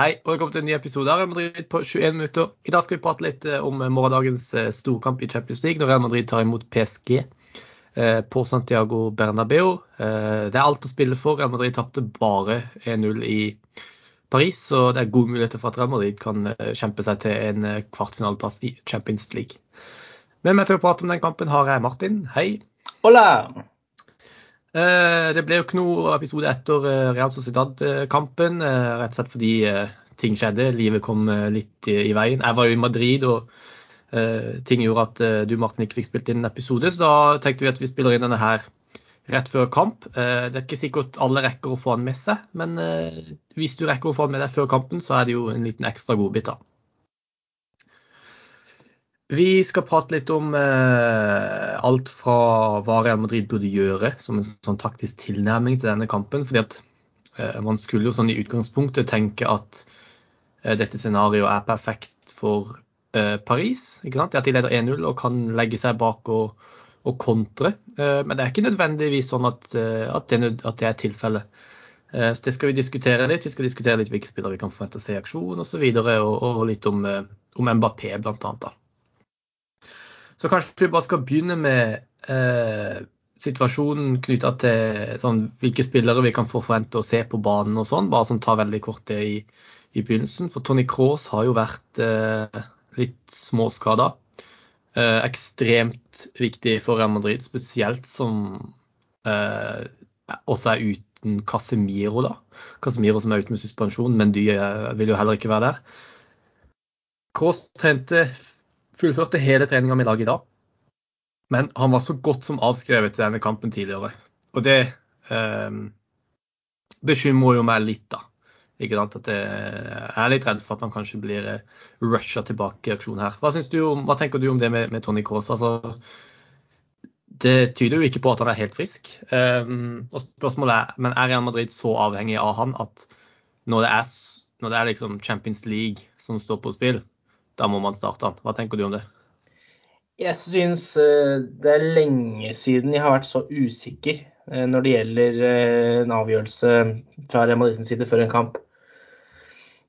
Hei og velkommen til en ny episode av Real Madrid på 21 minutter. I dag skal vi prate litt eh, om morgendagens eh, storkamp i Champions League når Real Madrid tar imot PSG eh, på Santiago Bernabeu. Det er alt å spille for. Real Madrid tapte bare 1-0 i Paris, så det er gode muligheter for at Real Madrid kan kjempe seg til en kvartfinaleplass i Champions League. Med meg til å prate om den kampen har jeg Martin. Hei. Hola! Eh, det ble jo ikke noe episode etter eh, Real Sociedad-kampen, eh, rett og slett fordi ting skjedde. Livet kom litt i veien. Jeg var jo i Madrid, og ting gjorde at du Martin ikke fikk spilt inn en episode. Så da tenkte vi at vi spiller inn denne her rett før kamp. Det er ikke sikkert alle rekker å få den med seg, men hvis du rekker å få den med deg før kampen, så er det jo en liten ekstra godbit. da. Vi skal prate litt om eh, alt fra hva Real Madrid burde gjøre som en sånn taktisk tilnærming til denne kampen. fordi at eh, Man skulle jo sånn i utgangspunktet tenke at eh, dette scenarioet er perfekt for eh, Paris. ikke sant? At de leder 1-0 og kan legge seg bak og, og kontre. Eh, men det er ikke nødvendigvis sånn at, eh, at, det, at det, er tilfellet. Så Det skal vi diskutere litt. Vi skal diskutere litt hvilke spillere vi kan forvente å se i aksjon osv. Og, så og, og litt om, om Mbappé bl.a. Så kanskje vi bare skal begynne med eh, situasjonen knytta til sånn, hvilke spillere vi kan få forvente å se på banen og sånn. Bare sånn ta veldig kort det i, i begynnelsen. For Tony Cross har jo vært eh, litt småskada. Eh, ekstremt viktig for Real Madrid, spesielt som eh, også er uten Casemiro, da. Casemiro som er ute med suspensjon, men de eh, vil jo heller ikke være der. Cross trente fullførte hele treninga med laget i dag. Men han var så godt som avskrevet til denne kampen tidligere. Og det eh, bekymrer jo meg litt, da. Ikke sant? At jeg er litt redd for at han kanskje blir eh, rusha tilbake i aksjon her. Hva, du, hva, tenker du om det med, med Tony Cross? Altså, det tyder jo ikke på at han er helt frisk. Um, og spørsmålet er, men er Real Madrid så avhengig av han at når det er, når det er liksom Champions League som står på spill, da må man starte han. Hva tenker du om det? Jeg syns eh, det er lenge siden jeg har vært så usikker eh, når det gjelder eh, en avgjørelse fra Real side før en kamp.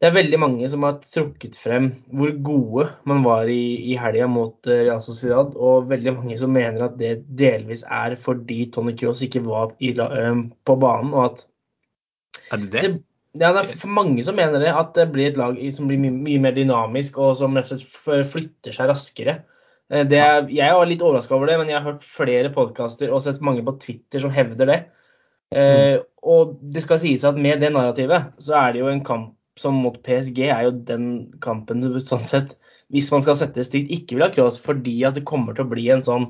Det er veldig mange som har trukket frem hvor gode man var i, i helga mot Real Sociedad, og veldig mange som mener at det delvis er fordi Tony Cross ikke var i, på banen, og at Er det det? det ja, det er for mange som mener det, at det blir et lag som blir mye, mer dynamisk og som rett og slett flytter seg raskere. Eh, er, jeg var litt overraska over det, men jeg har hørt flere podkaster og sett mange på Twitter som hevder det. Eh, og det skal sies at med det narrativet, så er det jo en kamp som mot PSG er jo den kampen du sånn sett, hvis man skal sette det stygt, ikke vil ha cross, fordi at det kommer til å bli en sånn,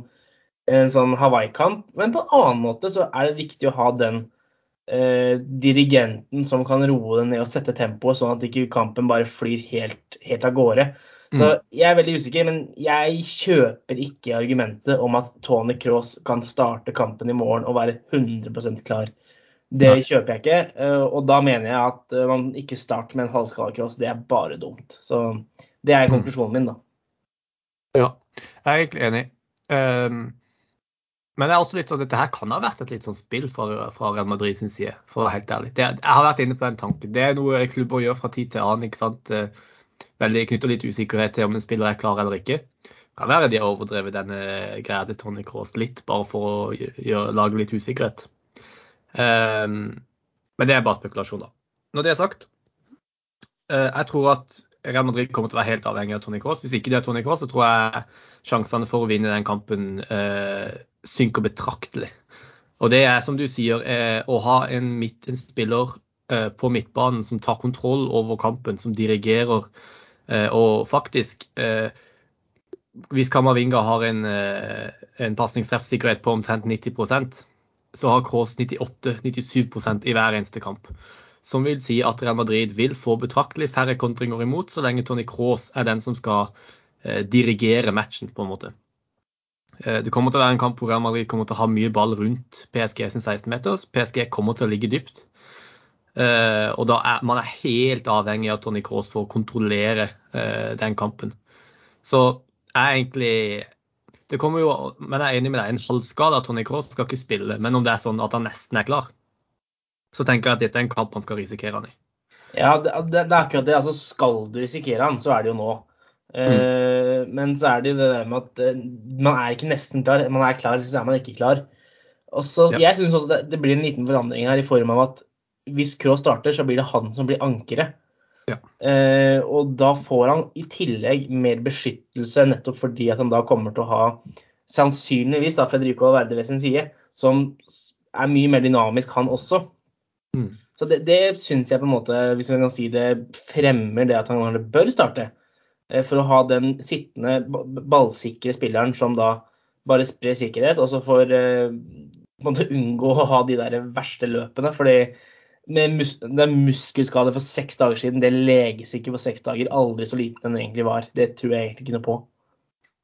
en sånn Hawaii-kamp. Men på en annen måte så er det viktig å ha den eh, dirigenten som kan roe det ned og sette tempoet, sånn at ikke kampen bare flyr helt, helt av gårde. Så mm. jeg er veldig usikker, men jeg kjøper ikke argumentet om at Tony Cross kan starte kampen i morgen og være 100% klar. Det Nei. kjøper jeg ikke. Eh, og da mener jeg at eh, man ikke starter med en halvskala cross. Det er bare dumt. Så det er mm. konklusjonen min, da. Ja, jeg er egentlig enig. Um, men det er også litt sånn, dette her kan ha vært et litt sånn spill fra, fra Real Madrid sin side, for å være helt ærlig. Det, jeg har vært inne på den tanken. Det er noe klubber gjør fra tid til annen. ikke sant? Eh, veldig Knytter litt usikkerhet til om en spiller er klar eller ikke. Det kan være de har overdrevet denne greia til Tony Cross litt, bare for å gjøre, lage litt usikkerhet. Um, men det er bare spekulasjon, da. Når det er sagt, uh, jeg tror at Real Madrid kommer til å være helt avhengig av Tony Cross. Hvis ikke det er Tony Cross, så tror jeg sjansene for å vinne den kampen eh, synker betraktelig. Og det er, som du sier, eh, å ha en, midt, en spiller eh, på midtbanen som tar kontroll over kampen, som dirigerer. Eh, og faktisk Hvis Kamavinga har en, en pasningstreffsikkerhet på omtrent 90% så har Kroos 98-97% i hver eneste kamp. Som vil si at Real Madrid vil få betraktelig færre kontringer imot, så lenge Tony Kroos er den som skal dirigere matchen, på en måte. Eh, det kommer til å være en kamp hvor Real Madrid kommer til å ha mye ball rundt PSG sin 16-meters. PSG kommer til å ligge dypt. Eh, og da er man er helt avhengig av Tony Cross for å kontrollere eh, den kampen. Så jeg er egentlig det kommer jo, Men jeg er enig med deg, en halvskade av Tony Cross skal ikke spille. Men om det er sånn at han nesten er klar, så tenker jeg at dette er en kamp man skal risikere han i. Ja, det, det, er akkurat det. Altså, skal du risikere han, så er det jo nå. Uh, men så er det jo det der med at uh, man er ikke nesten klar. Man er klar, så er man ikke klar. Og så, Ja. Jeg syns også det, det blir en liten forandring her i form av at hvis Krå starter, så blir det han som blir ankeret. Ja. Uh, og da får han i tillegg mer beskyttelse, nettopp fordi at han da kommer til å ha sannsynligvis da Federico Verde ved sin side, som er mye mer dynamisk, han også. Mm. Så det, det syns jeg på en måte, hvis man kan si det, fremmer det at han kanskje bør starte. Eh, For å ha den sittende ballsikre spilleren som da bare sprer sikkerhet, og så får eh, måte unngå å ha de der verste løpene. fordi med mus det er muskelskade for seks dager siden, det leges ikke på seks dager. Aldri så liten den egentlig var. Det tror jeg egentlig ikke noe på.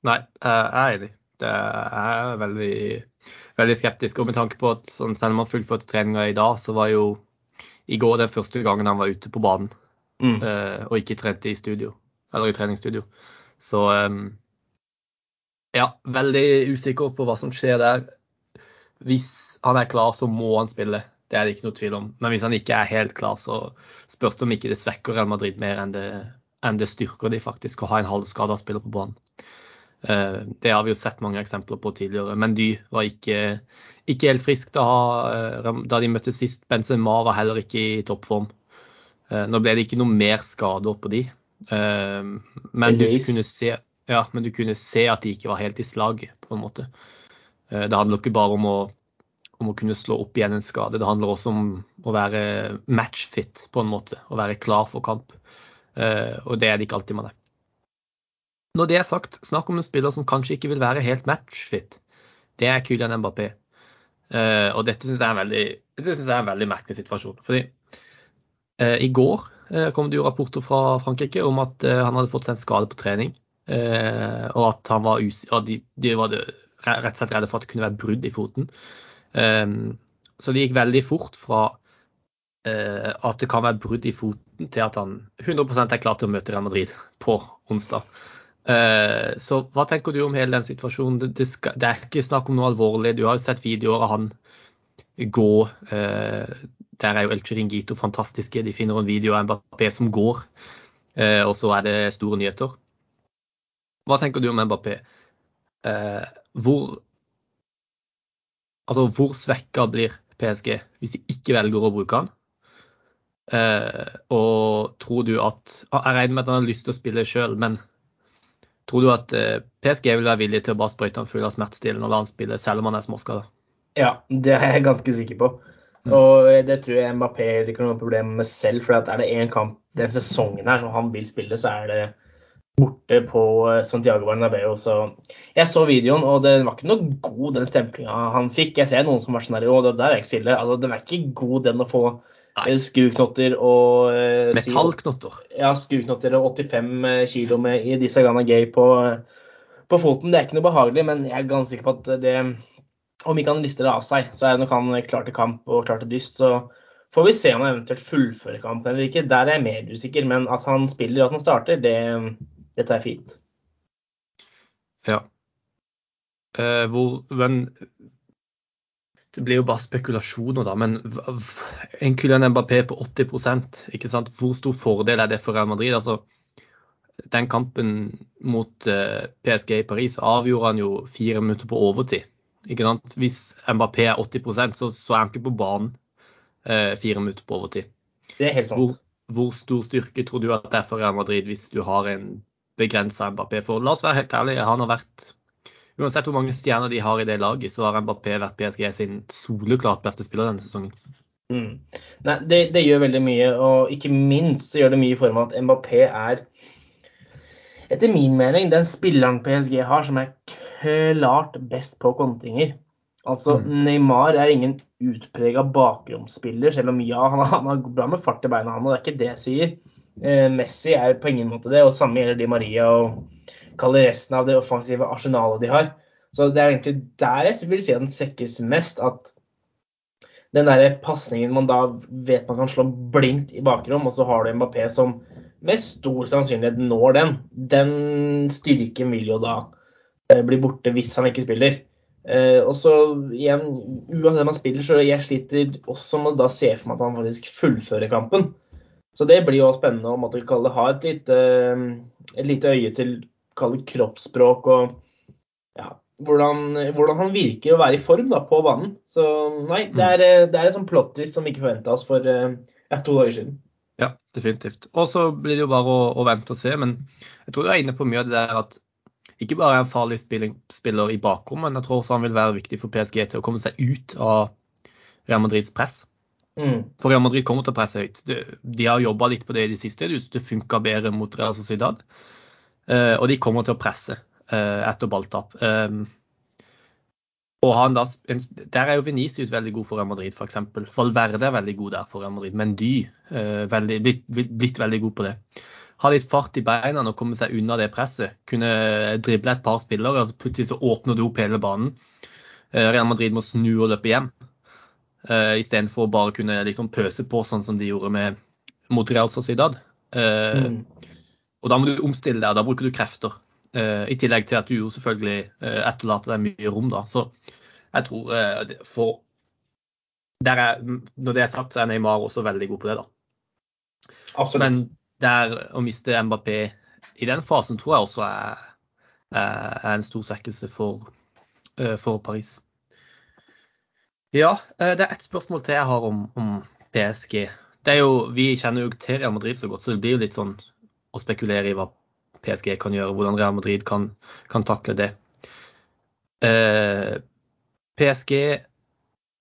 Nei, jeg er enig. Det er veldig, veldig skeptisk. Og med tanke på at sånn, selv om han fullførte treninga i dag, så var jo i går den første gangen han var ute på banen Mm. Uh, og ikke trente i studio, eller i treningsstudio. Så um, ja, veldig usikker på hva som skjer der. Hvis han er klar, så må han spille. Det er det ikke noe tvil om. Men hvis han ikke er helt klar, så spørs det om ikke det svekker Real Madrid mer enn det, enn det styrker de faktisk å ha en halvskada spiller på banen. Eh, Det har vi jo sett mange eksempler på tidligere. Men Dy var ikke, ikke helt frisk da, eh, da de møttes sist. Benzema var heller ikke i toppform. Eh, Nå ble det ikke noe mer skader på de. Men du kunne se, ja, men du kunne se at de ikke var helt i slag, på en måte. Det handler ikke bare om å, om å kunne slå opp igjen en skade. Det handler også om å være matchfit, på en måte. Å være klar for kamp. Og det er det ikke alltid man er. Når det er sagt, snakk om en spiller som kanskje ikke vil være helt matchfit. Det er Kylian Mbappé. Uh, og dette syns jeg er en veldig, veldig merkelig situasjon. Fordi uh, i går uh, kom det jo rapporter fra Frankrike om at han hadde fått seg en skade på trening. Og at han var us og de, de var rett og slett redde for at det kunne være brudd i foten. Så det gikk veldig fort fra at det kan være brudd i foten, til at han 100% er klar til å møte Real Madrid på onsdag. Eh, Så hva tenker du om hele den situasjonen? Det, skal, det er ikke snakk om noe alvorlig. Du har jo sett videoer av han gå. eh, Der er jo El Chiringuito fantastiske. De finner en video av Mbappé som går, eh, og så er det store nyheter. Hva tenker du om Mbappé? Hvor Altså, hvor svekka blir PSG hvis de ikke velger å bruke han? Og tror du at Jeg regner med at han har lyst til å spille sjøl, men tror du at eh, PSG vil være villig til å bare sprøyte han full av smertestillende og la han spille selv om han er småskada? Ja, det er jeg ganske sikker på. Mm. Og det tror jeg Mbappé ikke har noe problem med selv. For er det én kamp den sesongen her som han vil spille, så er det borte på eh, Santiago Bernabeu. Så jeg så videoen, og det var ikke noe god den stemplinga han fikk. Jeg ser noen som var sånn her, det der er ikke så ille. Altså, den er ikke god, den å få eh, skruknotter og eh, Metallknotter. ja, skruknotter og 85 kilo med i disse Ghana Gay på, på foten. Det er ikke noe behagelig, men jeg er ganske sikker på at det Om ikke han lister det av seg, så er det nok han klar til kamp og klar til dyst. Så får vi se om han eventuelt fullfører kampen eller ikke. Der er jeg mer usikker, men at han spiller og at han starter, det, det tar jeg fint. Ja. Eh, hvor, men det blir jo bare spekulasjoner, da. Men en Kylian Mbappé på 80 ikke sant? hvor stor fordel er det for Real Madrid? Altså, den kampen mot eh, PSG i Paris avgjorde han jo fire minutter på overtid. Ikke sant? Hvis Mbappé er 80 så, så er han ikke på banen eh, fire minutter på overtid. Det er helt sant. Hvor, hvor stor styrke tror du at det er for Real Madrid hvis du har en begrensa Mbappé? For la oss være helt ærlige, han har vært Uansett hvor mange stjerner de har i det laget, så har Mbappé vært PSG sin soleklart beste spiller denne sesongen. Mm. Nei, det, det gjør veldig mye, og ikke minst så gjør det mye i form av at Mbappé er, etter min mening, den spilleren PSG har som er klart best på kontringer. Altså, Mm. Neymar er ingen utprega bakromsspiller, selv om ja, han, han har bra med fart i beina, han, og det er ikke det jeg sier. Eh, Messi er på ingen måte det, og samme gjelder Di Maria og kaller resten av det offensive arsenalet de har. Så det er egentlig der jeg vil si at den svekkes mest. at den der pasningen man da vet man kan slå blindt i bakrom, og så har du Mbappé som med stor sannsynlighet når den. Den styrken vil jo da eh, bli borte hvis han ikke spiller. Eh, og så igjen, uansett om han spiller, så jeg sliter også med å da se for meg at han faktisk fullfører kampen. Så det blir jo spennende å måtte kalle ha et lite, et lite øye til kalle kroppsspråk og ja, hvordan, hvordan, han virker å være i form da, på banen. Så nei, det er, det er et sånt plottvis som vi ikke forventa oss for ja, to dager siden. Ja, definitivt. Og så blir det jo bare å, å, vente og se. Men jeg tror du er inne på mye av det der at ikke bare er en farlig spiller i bakrommet, men jeg tror også han vil være viktig for PSG til å komme seg ut av Real Madrids press. Mm. For Real Madrid kommer til å presse høyt. De, de har jobba litt på det i det siste. Det funka bedre mot Real Sociedad. Uh, og de kommer til å presse uh, etter balltap. Um, og han da, Der er jo Venicius veldig god for Real Madrid, f.eks. Valverde er veldig god der for Real Madrid. Men de uh, veldig, blitt, blitt, veldig god på det. Ha litt fart i beina og komme seg unna det presset. Kunne drible et par spillere, og så plutselig så åpner du opp hele banen. Real Madrid må snu og løpe hjem. Uh, Istedenfor å bare kunne liksom pøse på sånn som de gjorde med, mot Real Sociedad. Uh, mm. Og da må du omstille deg, og da bruker du krefter. Uh, I tillegg til at du jo selvfølgelig uh, etterlater deg mye rom, da. Så jeg tror uh, for er, Når det er sagt, så er Neymar også veldig god på det, da. Absolutt. Men der å miste Mbappé i den fasen tror jeg også er, er en stor svekkelse for, for Paris. Ja, eh, det er ett spørsmål til jeg har om, om PSG. Det jo, vi kjenner jo til Real Madrid så godt, så det blir jo litt sånn å spekulere i hva PSG kan gjøre, hvordan Real Madrid kan, kan takle det. Eh, PSG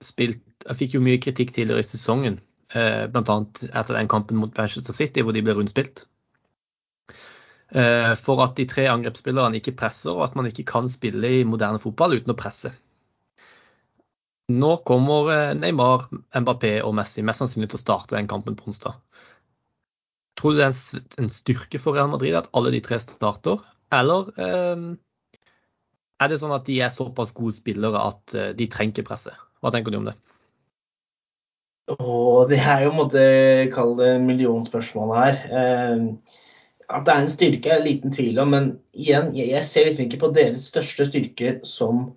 spilt, fikk jo mye kritikk tidligere i sesongen, eh, bl.a. etter den kampen mot Manchester City hvor de ble rundspilt. Eh, for at de tre angrepsspillerne ikke presser, og at man ikke kan spille i moderne fotball uten å presse. Nå kommer eh, Neymar, Mbappé og Messi mest sannsynlig til å starte den kampen på onsdag. Tror du det er en styrke for Real Madrid at alle de tre starter, eller eh, er det sånn at de er såpass gode spillere at eh, de trenger presset? Hva tenker du om det? Og det er jo en måte kall det millionspørsmålet her. Eh, at det er en styrke er liten tvil om, men igjen, jeg ser liksom ikke på deres største styrke som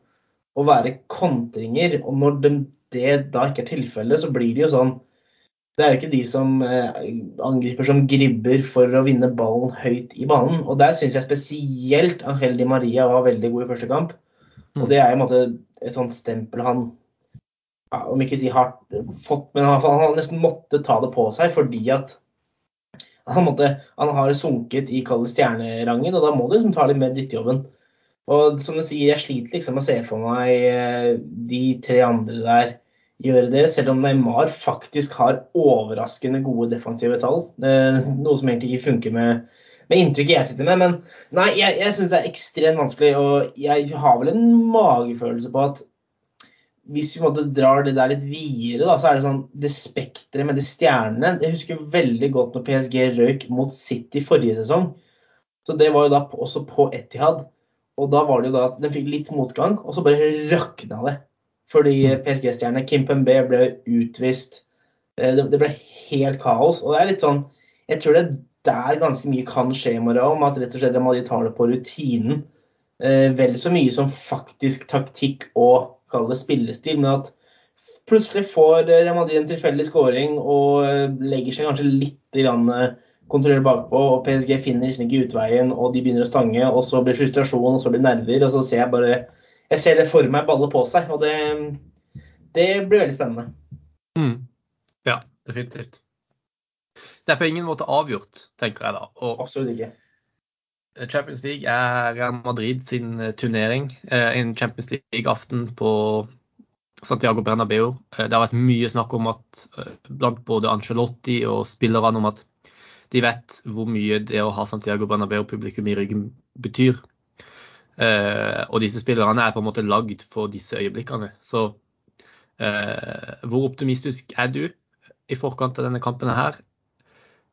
å være kontringer. Og når de, det da ikke er tilfellet, så blir det jo sånn Det er jo ikke de som eh, angriper som gribber for å vinne ballen høyt i banen. Og der syns jeg spesielt Angel Di Maria var veldig god i første kamp. Og mm. det er i en måte et sånt stempel han ja, om ikke si har fått, men han, han nesten måtte ta det på seg fordi at han, måtte, han har sunket i stjernerangen, og da må du liksom ta litt mer drittjobben. Og som du sier, jeg sliter liksom å se for meg eh, de tre andre der gjøre det, selv om Neymar faktisk har overraskende gode defensive tall. Noe som egentlig ikke funker med, med inntrykket jeg sitter med. Men nei, jeg, jeg syns det er ekstremt vanskelig, og jeg har vel en magefølelse på at hvis vi måtte drar det der litt videre, da, så er det sånn det spekteret med de stjernene Jeg husker veldig godt når PSG røyk mot City forrige sesong. Så det var jo da også på Etihad. Og da var det jo da at den fikk litt motgang, og så bare rakna det. Fordi mm. PSG-stjerne Kim Pembe ble utvist. Eh, det ble helt kaos. Og det er litt sånn Jeg tror det er der ganske mye kan skje i morgen, om at rett og slett Madrid tar det på rutinen. Eh, vel så mye som faktisk taktikk og kall det spillestil. Men at plutselig får Real Madrid en tilfeldig scoring og eh, legger seg kanskje litt i landet kontrollerer bakpå, og PSG finner liksom ikke utveien, og de begynner å stange, og så blir frustrasjon, og så blir nerver, og så ser jeg bare Jeg ser det for meg balle på seg, og det, det blir veldig spennende. Mm. Ja, definitivt. Det er på ingen måte avgjort, tenker jeg da. Og Absolutt ikke. Champions League er Real Madrid sin eh, turnering. Eh, en Champions League-aften på Santiago Bernabeu. Eh, det har vært mye snakk om at blant både Angelotti og spillerne om at de vet hvor mye det å ha Santiago Bernabeu-publikum i ryggen betyr. Eh, og disse spillerne er på en måte lagd for disse øyeblikkene. Så eh, hvor optimistisk er du i forkant av denne kampen her?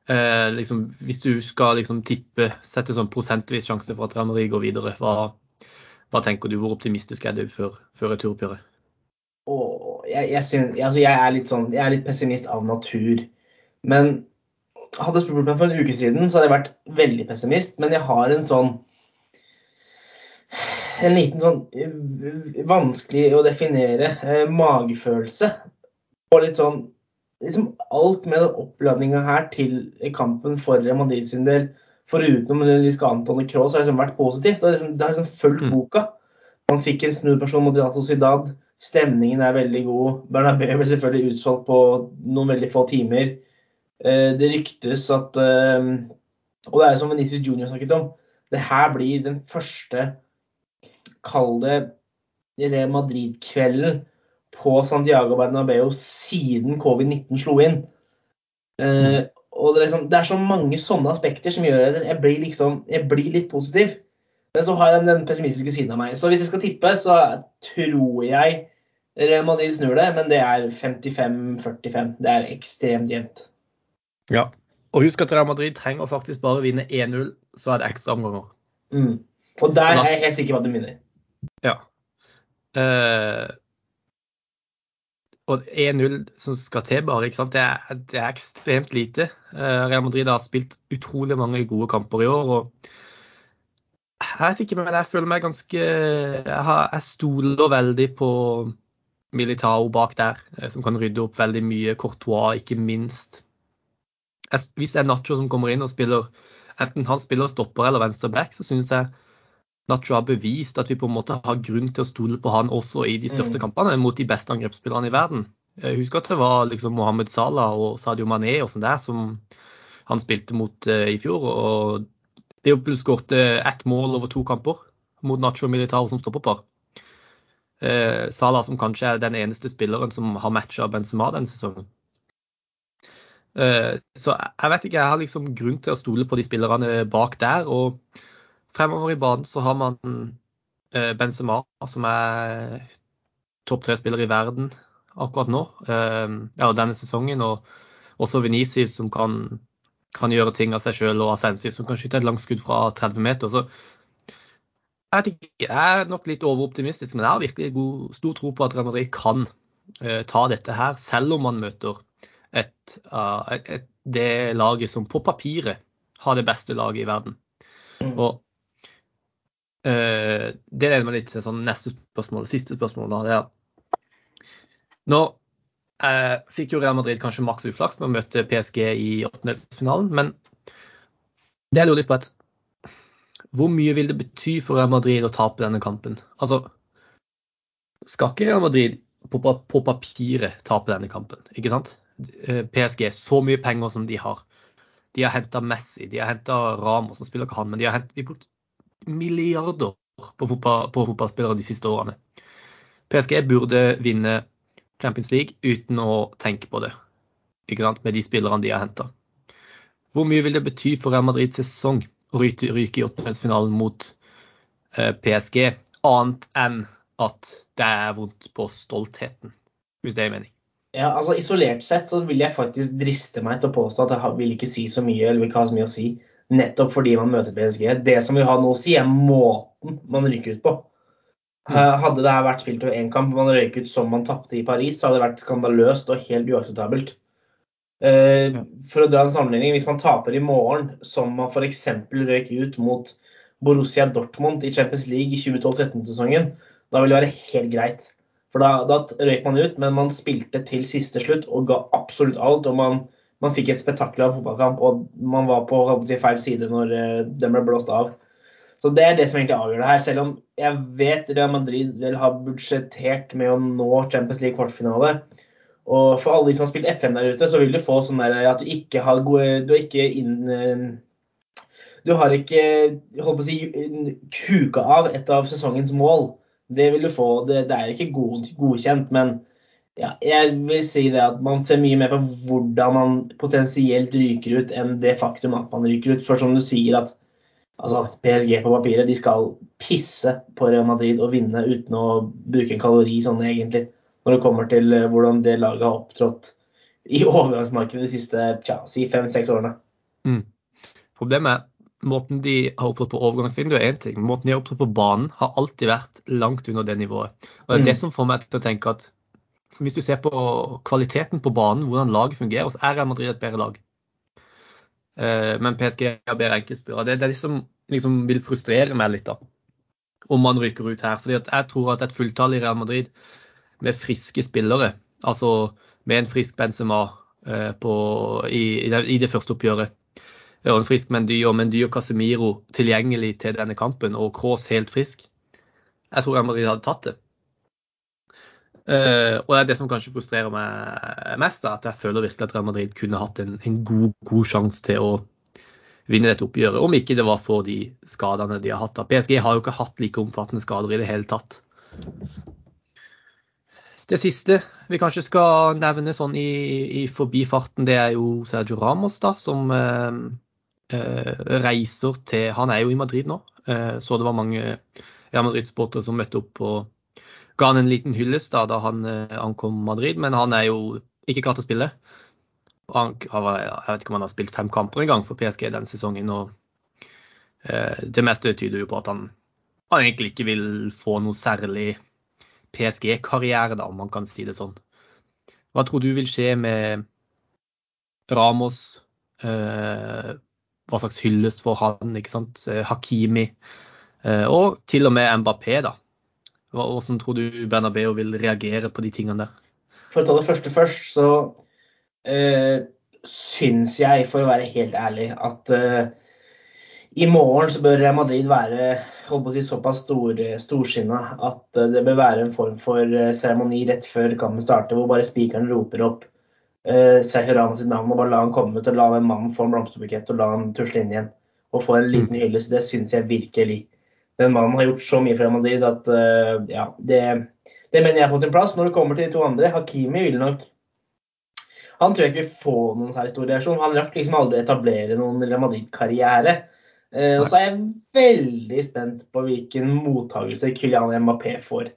Eh, liksom, hvis du skal liksom, tippe, sette sånn prosentvis sjanse for at Real Madrid går videre, hva, hva, tenker du? Hvor optimistisk er du før, før returoppgjøret? Jeg, jeg, altså jeg, er sånn, jeg er litt pessimist av natur. Men hadde spurt meg for en uke siden, så hadde jeg vært veldig pessimist. Men jeg har en sånn En liten sånn eh, vanskelig å definere eh, magefølelse. Og litt sånn liksom alt med den oppladninga her til kampen for Real Madrid sin del, foruten Lisca Anton og Kroos, har liksom vært positivt. Det har liksom, det har liksom fulgt Mm. boka. Man fikk en snuperson mot Real Sociedad. Stemningen er veldig god. Bernabeu ble selvfølgelig utsolgt på noen veldig få timer. Eh, Det ryktes at eh, Og det er som Venezia Junior snakket om, det her blir den første, kall det Real Madrid-kvelden på Santiago Bernabeu siden covid-19 slo inn. Eh, og det er, liksom, det er så mange sånne aspekter som gjør at jeg blir, liksom, jeg blir litt positiv. Men så har jeg den, den pessimistiske siden av meg. Så hvis jeg skal tippe, så tror jeg Real Madrid snur det, men det er 55-45. Det er ekstremt jevnt. Ja. Og husk at Real Madrid trenger faktisk bare vinne 1-0, så er det ekstraomganger. Mm. Og der er jeg helt sikker på at de vinner. Ja. Uh, og 1-0 som skal til, bare? Det, er, det er ekstremt lite. Uh, Real Madrid har spilt utrolig mange gode kamper i år. og Jeg vet ikke, men jeg føler meg ganske Jeg, stoler veldig på Militao bak der, eh, som kan rydde opp veldig mye. Courtois, ikke minst. Hvis det er Nacho som kommer inn og spiller Enten han spiller stopper eller venstre back, så synes jeg Nacho har bevist at vi på en måte har grunn til å stole på han også i de største Mm. kampene mot de beste angrepsspillerne i verden. Jeg husker at det var liksom Mohammed Salah og Sadio Mané og sånn der som han spilte mot uh, i fjor. og Liverpool skårte ett mål over to kamper mot Nacho Militao som stopperpar. Uh, Salah som kanskje er den eneste spilleren som har matcha Benzema denne sesongen. Uh, så jeg vet ikke, jeg har liksom grunn til å stole på de spillerne bak der. og Fremover i banen så har man eh, Benzema, som er topp tre-spiller i verden akkurat nå. Eh, ja, denne sesongen. Og også Venezia, som kan, kan gjøre ting av seg sjøl, og Asensi, som kan skyte et langskudd fra 30 meter. Så jeg, er nok litt overoptimistisk, men jeg har virkelig god, stor tro på at Real Madrid kan uh, ta dette her, selv om man møter et, uh, et, et, det laget som på papiret har det beste laget i verden. Mm. Og det leder meg litt til sånn neste spørsmål, siste spørsmål. Da, det nå eh, fikk jo Real Madrid kanskje maks uflaks med å møte PSG i åttendelsfinalen, men det jeg lurer litt på er hvor mye vil det bety for Real Madrid å tape denne kampen? Altså, skal ikke Real Madrid på, på papiret tape denne kampen, ikke sant? Uh, PSG, så mye penger som de har. De har henta Messi, de har henta Ramos, som spiller ikke han, men de har hentet, de brukt milliarder på, fotball, på fotballspillere de siste årene. PSG burde vinne Champions League uten å tenke på det, med de spillerne de har henta. Hvor mye vil det bety for Real Madrids sesong å ryke, i åttendelsfinalen mot eh, PSG, annet enn at det er vondt på stoltheten, hvis det er mening? Ja, altså Isolert sett så vil jeg faktisk driste meg til å påstå at det vil ikke si så mye, eller vil ikke ha så mye å si. Nettopp fordi man møter PSG. Det som vil ha noe å si, er måten man ryker ut på. Hadde det vært spilt over én kamp, man røyk ut som man tapte i Paris, så hadde det vært skandaløst og helt uakseptabelt. For å dra en sammenligning, hvis man taper i morgen, som man f.eks. røyk ut mot Borussia Dortmund i Champions League i 2012-13-sesongen, da ville det være helt greit. For da, da røyk man ut, men man spilte til siste slutt og ga absolutt alt. og man man fikk et spetakkel av fotballkamp, og man var på si, feil side når uh, den ble blåst av. Så Det er det som egentlig avgjør det her. Selv om jeg vet Real Madrid vil ha budsjettert med å nå Champions League kvartfinale. Og for alle de som har spilt FM der ute, så vil du få sånn der at du ikke har gode Du har ikke inn uh, Du har ikke holdt på å si, kuka av et av sesongens mål. Det vil du få. Det, det er ikke god, godkjent, men ja, jeg vil si det at man ser mye mer på hvordan man potensielt ryker ut, enn det faktum at man ryker ut. For som du sier at altså, PSG på papiret de skal pisse på Real Madrid og vinne uten å bruke en kalori sånn egentlig. Når det kommer til hvordan det laget har opptrådt i overgangsmarkedet de siste tja, si fem-seks årene. Mm. Problemet er måten de har opptrådt på overgangsvinduet er én ting. Måten de har opptrådt på banen har alltid vært langt under det nivået. Og det er Mm. det som får meg til å tenke at hvis du ser på kvaliteten på banen, hvordan laget fungerer, så er Real Madrid et bedre lag. Eh, men PSG har bedre enkeltspillere. Det er det som liksom vil frustrere meg litt, da. Om man ryker ut her. Fordi jeg tror at et fulltall i Real Madrid med friske spillere, altså med en frisk Benzema, på, i, i, det, første oppgjøret. og en frisk Mendy og Mendy og Casemiro tilgjengelig til denne kampen, og Kroos helt frisk. Jeg tror Real Madrid hadde tatt det. Uh, og det er det som kanskje frustrerer meg mest, da, at jeg føler virkelig at Real Madrid kunne hatt en, en god, god sjanse til å vinne dette oppgjøret, om ikke det var for de skadene de har hatt. PSG har jo ikke hatt like omfattende skader i det hele tatt. Det siste vi kanskje skal nevne sånn i, i forbifarten, det er jo Sergio Ramos, da, som uh, uh, reiser til Han er jo i Madrid nå, så det var mange Real Madrid-sportere som møtte opp og ga han en liten hyllest da, da han eh, ankom Madrid, men han er jo ikke klar til å spille. Han, jeg vet ikke om han har spilt fem kamper engang for PSG denne sesongen. og eh, Det meste tyder jo på at han, han, egentlig ikke vil få noe særlig PSG-karriere, da, om man kan si det sånn. Hva tror du vil skje med Ramos? Eh, hva slags hyllest for han? ikke sant? Eh, Hakimi. Eh, og til og med Mbappé, da. Hvordan tror du Bernabeu vil reagere på de tingene der? For å ta det første først, så uh, syns jeg, for å være helt ærlig, at uh, i morgen så bør Madrid være si, såpass stor, storsinna at uh, det bør være en form for seremoni rett før kampen starter, hvor bare spikeren roper opp uh, Sergio Ramos sitt navn og bare la han komme ut og la en mann få en blomsterbukett og la han tusle inn igjen og få en liten mm. hyllest. Det syns jeg virkelig. Den mannen har gjort så mye for Madrid at uh, ja, det, det mener jeg er på sin plass. Når det kommer til de to andre, Hakimi vil nok han tror jeg ikke vil få noen særlig stor reaksjon. Han rakk liksom aldri etablere noen Real Madrid-karriere. Uh, og så er jeg veldig spent på hvilken mottakelse Kylian Mbappé får.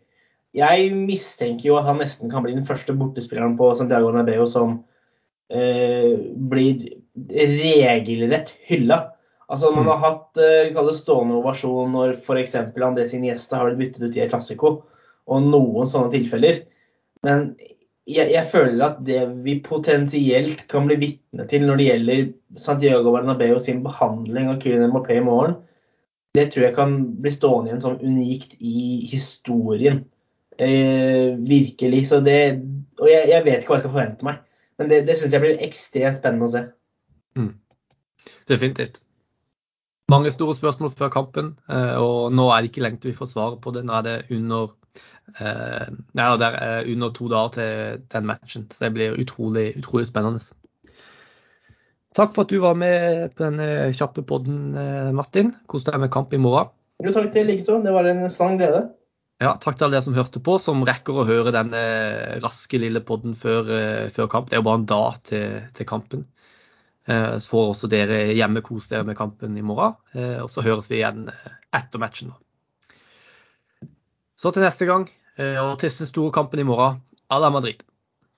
Jeg mistenker jo at han nesten kan bli den første bortespilleren på Santiago Nabeo som uh, blir regelrett hylla. Altså Man mm. har hatt eh, stående ovasjon når f.eks. Andrés gjester har blitt byttet ut i El klassiko, og noen sånne tilfeller. Men jeg, jeg, føler at det vi potensielt kan bli vitne til når det gjelder Santiago Bernabeu sin behandling av Kylian Mbappé i morgen, det tror jeg kan bli stående igjen som unikt i historien. Eh, virkelig. Så det, og jeg, jeg, vet ikke hva jeg skal forvente meg. Men det, det syns jeg blir ekstremt spennende å se. Mm. Definitivt. Mange store spørsmål før kampen, eh, og nå er det ikke lenge til vi får svaret på det. Nå er det under Eh, ja, det er under to dager til den matchen, så det blir utrolig, utrolig spennende. Takk for at du var med på denne kjappe podden, eh, Martin. Kos deg med kamp i morgen. Jo, takk til likeså. Det var en sann glede. Ja, takk til alle dere som hørte på, som rekker å høre denne raske lille podden før, eh, før kamp. Det er jo bare en dag til, til kampen. Så får også dere hjemme kose dere med kampen i morgen. Og så høres vi igjen etter matchen. Så til neste gang. Eh, og til den store kampen i morgen, à la Madrid.